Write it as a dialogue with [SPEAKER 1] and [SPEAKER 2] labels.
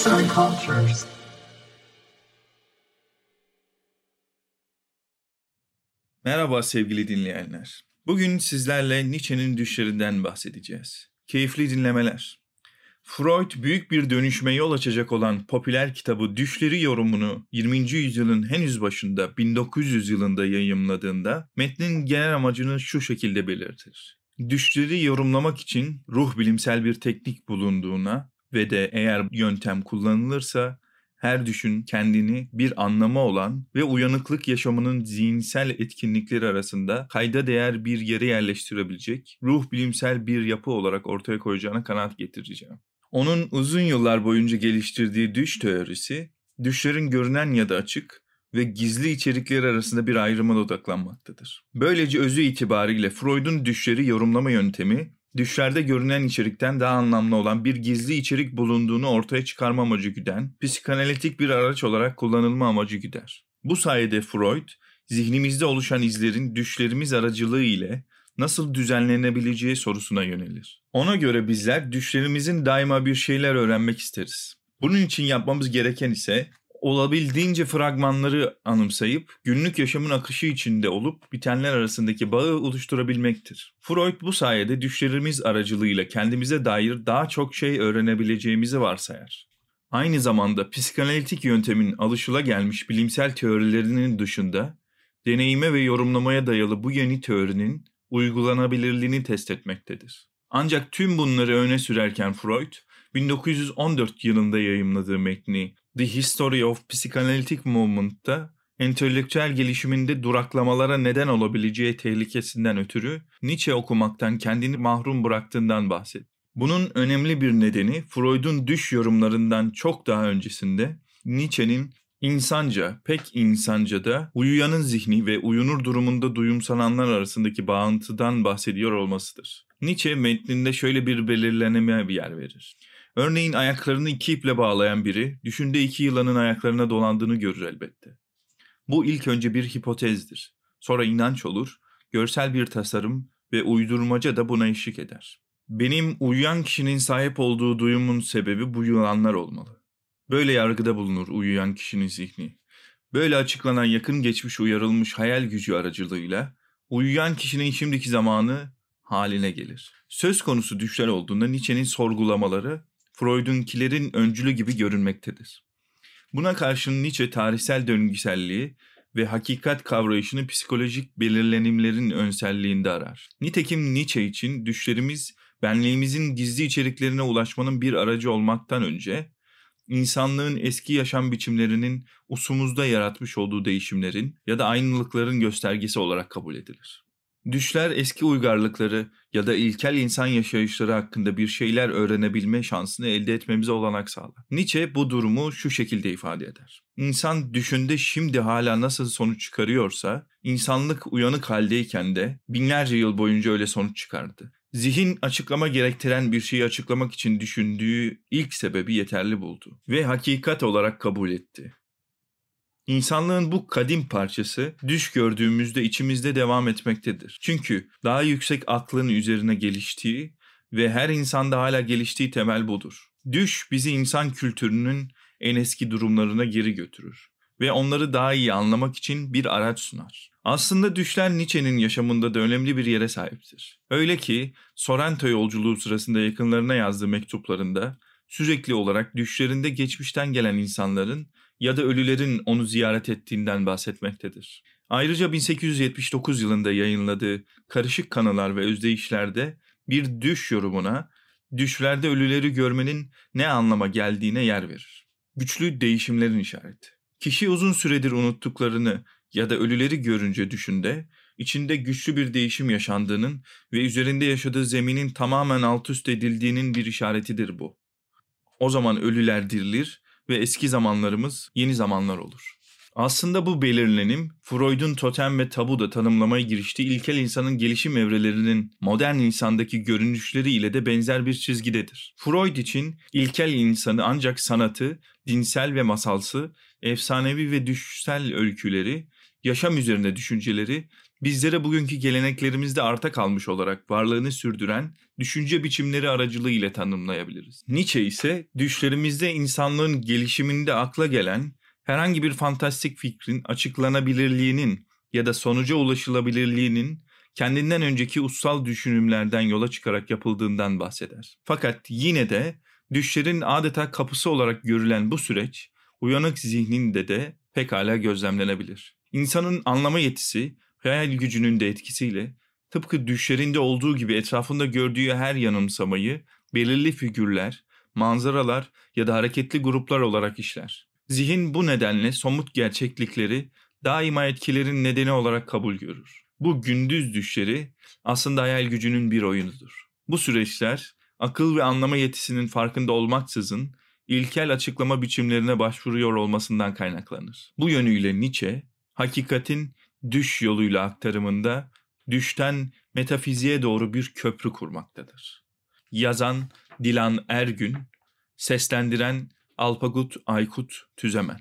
[SPEAKER 1] Arts and Cultures.
[SPEAKER 2] Merhaba sevgili dinleyenler. Bugün sizlerle Nietzsche'nin düşlerinden bahsedeceğiz. Keyifli dinlemeler. Freud büyük bir dönüşme yol açacak olan popüler kitabı Düşleri yorumunu 20. yüzyılın henüz başında 1900 yılında yayımladığında metnin genel amacını şu şekilde belirtir. Düşleri yorumlamak için ruh bilimsel bir teknik bulunduğuna ve de eğer yöntem kullanılırsa her düşün kendini bir anlamı olan ve uyanıklık yaşamının zihinsel etkinlikleri arasında kayda değer bir yere yerleştirebilecek ruh bilimsel bir yapı olarak ortaya koyacağına kanaat getireceğim. Onun uzun yıllar boyunca geliştirdiği düş teorisi, düşlerin görünen ya da açık ve gizli içerikleri arasında bir ayrıma odaklanmaktadır. Böylece özü itibariyle Freud'un düşleri yorumlama yöntemi, düşlerde görünen içerikten daha anlamlı olan bir gizli içerik bulunduğunu ortaya çıkarma amacı güden, psikanalitik bir araç olarak kullanılma amacı güder. Bu sayede Freud, zihnimizde oluşan izlerin düşlerimiz aracılığı ile nasıl düzenlenebileceği sorusuna yönelir. Ona göre bizler düşlerimizin daima bir şeyler öğrenmek isteriz. Bunun için yapmamız gereken ise olabildiğince fragmanları anımsayıp günlük yaşamın akışı içinde olup bitenler arasındaki bağı oluşturabilmektir. Freud bu sayede düşlerimiz aracılığıyla kendimize dair daha çok şey öğrenebileceğimizi varsayar. Aynı zamanda psikanalitik yöntemin alışılagelmiş bilimsel teorilerinin dışında deneyime ve yorumlamaya dayalı bu yeni teorinin uygulanabilirliğini test etmektedir. Ancak tüm bunları öne sürerken Freud, 1914 yılında yayımladığı metni The History of Psychoanalytic Movement'ta entelektüel gelişiminde duraklamalara neden olabileceği tehlikesinden ötürü Nietzsche okumaktan kendini mahrum bıraktığından bahset. Bunun önemli bir nedeni Freud'un düş yorumlarından çok daha öncesinde Nietzsche'nin insanca, pek insanca da uyuyanın zihni ve uyunur durumunda duyumsananlar arasındaki bağıntıdan bahsediyor olmasıdır. Nietzsche metninde şöyle bir belirleneme bir yer verir. Örneğin ayaklarını iki iple bağlayan biri düşünde iki yılanın ayaklarına dolandığını görür elbette. Bu ilk önce bir hipotezdir. Sonra inanç olur, görsel bir tasarım ve uydurmaca da buna eşlik eder. Benim uyuyan kişinin sahip olduğu duyumun sebebi bu yılanlar olmalı. Böyle yargıda bulunur uyuyan kişinin zihni. Böyle açıklanan yakın geçmiş uyarılmış hayal gücü aracılığıyla uyuyan kişinin şimdiki zamanı haline gelir. Söz konusu düşler olduğunda Nietzsche'nin sorgulamaları Freud'unkilerin öncülü gibi görünmektedir. Buna karşın Nietzsche tarihsel döngüselliği ve hakikat kavrayışını psikolojik belirlenimlerin önselliğinde arar. Nitekim Nietzsche için düşlerimiz benliğimizin gizli içeriklerine ulaşmanın bir aracı olmaktan önce insanlığın eski yaşam biçimlerinin usumuzda yaratmış olduğu değişimlerin ya da aynılıkların göstergesi olarak kabul edilir. Düşler eski uygarlıkları ya da ilkel insan yaşayışları hakkında bir şeyler öğrenebilme şansını elde etmemize olanak sağlar. Nietzsche bu durumu şu şekilde ifade eder. İnsan düşünde şimdi hala nasıl sonuç çıkarıyorsa, insanlık uyanık haldeyken de binlerce yıl boyunca öyle sonuç çıkardı. Zihin açıklama gerektiren bir şeyi açıklamak için düşündüğü ilk sebebi yeterli buldu ve hakikat olarak kabul etti. İnsanlığın bu kadim parçası düş gördüğümüzde içimizde devam etmektedir. Çünkü daha yüksek aklın üzerine geliştiği ve her insanda hala geliştiği temel budur. Düş bizi insan kültürünün en eski durumlarına geri götürür ve onları daha iyi anlamak için bir araç sunar. Aslında düşler Nietzsche'nin yaşamında da önemli bir yere sahiptir. Öyle ki Sorrento yolculuğu sırasında yakınlarına yazdığı mektuplarında sürekli olarak düşlerinde geçmişten gelen insanların ya da ölülerin onu ziyaret ettiğinden bahsetmektedir. Ayrıca 1879 yılında yayınladığı Karışık Kanılar ve Özdeyişler'de bir düş yorumuna düşlerde ölüleri görmenin ne anlama geldiğine yer verir. Güçlü değişimlerin işareti. Kişi uzun süredir unuttuklarını ya da ölüleri görünce düşünde, içinde güçlü bir değişim yaşandığının ve üzerinde yaşadığı zeminin tamamen alt üst edildiğinin bir işaretidir bu. O zaman ölüler dirilir ve eski zamanlarımız yeni zamanlar olur. Aslında bu belirlenim Freud'un totem ve tabu da tanımlamaya giriştiği ilkel insanın gelişim evrelerinin modern insandaki görünüşleri ile de benzer bir çizgidedir. Freud için ilkel insanı ancak sanatı, dinsel ve masalsı, efsanevi ve düşsel öyküleri, yaşam üzerine düşünceleri bizlere bugünkü geleneklerimizde arta kalmış olarak varlığını sürdüren düşünce biçimleri aracılığı ile tanımlayabiliriz. Nietzsche ise düşlerimizde insanlığın gelişiminde akla gelen herhangi bir fantastik fikrin açıklanabilirliğinin ya da sonuca ulaşılabilirliğinin kendinden önceki ussal düşünümlerden yola çıkarak yapıldığından bahseder. Fakat yine de düşlerin adeta kapısı olarak görülen bu süreç uyanık zihninde de pekala gözlemlenebilir. İnsanın anlama yetisi, hayal gücünün de etkisiyle tıpkı düşlerinde olduğu gibi etrafında gördüğü her yanımsamayı belirli figürler, manzaralar ya da hareketli gruplar olarak işler. Zihin bu nedenle somut gerçeklikleri daima etkilerin nedeni olarak kabul görür. Bu gündüz düşleri aslında hayal gücünün bir oyunudur. Bu süreçler akıl ve anlama yetisinin farkında olmaksızın ilkel açıklama biçimlerine başvuruyor olmasından kaynaklanır. Bu yönüyle Nietzsche, hakikatin düş yoluyla aktarımında düşten metafiziğe doğru bir köprü kurmaktadır. Yazan Dilan Ergün, seslendiren Alpagut Aykut Tüzemen.